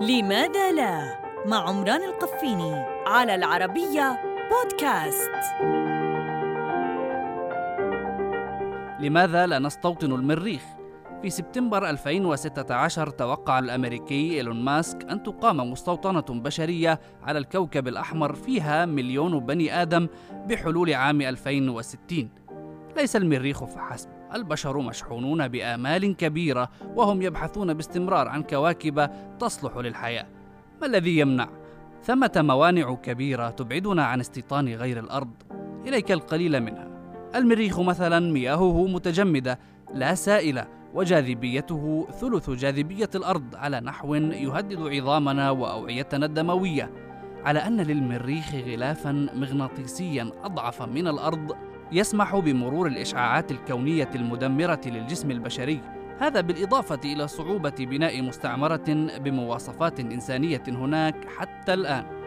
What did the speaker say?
لماذا لا؟ مع عمران القفيني على العربية بودكاست. لماذا لا نستوطن المريخ؟ في سبتمبر 2016 توقع الأمريكي إيلون ماسك أن تقام مستوطنة بشرية على الكوكب الأحمر فيها مليون بني آدم بحلول عام 2060 ليس المريخ فحسب. البشر مشحونون بآمال كبيرة وهم يبحثون باستمرار عن كواكب تصلح للحياة. ما الذي يمنع؟ ثمة موانع كبيرة تبعدنا عن استيطان غير الأرض. إليك القليل منها. المريخ مثلا مياهه متجمدة لا سائلة وجاذبيته ثلث جاذبية الأرض على نحو يهدد عظامنا وأوعيتنا الدموية. على أن للمريخ غلافا مغناطيسيا أضعف من الأرض يسمح بمرور الإشعاعات الكونية المدمرة للجسم البشري. هذا بالإضافة إلى صعوبة بناء مستعمرة بمواصفات إنسانية هناك حتى الآن.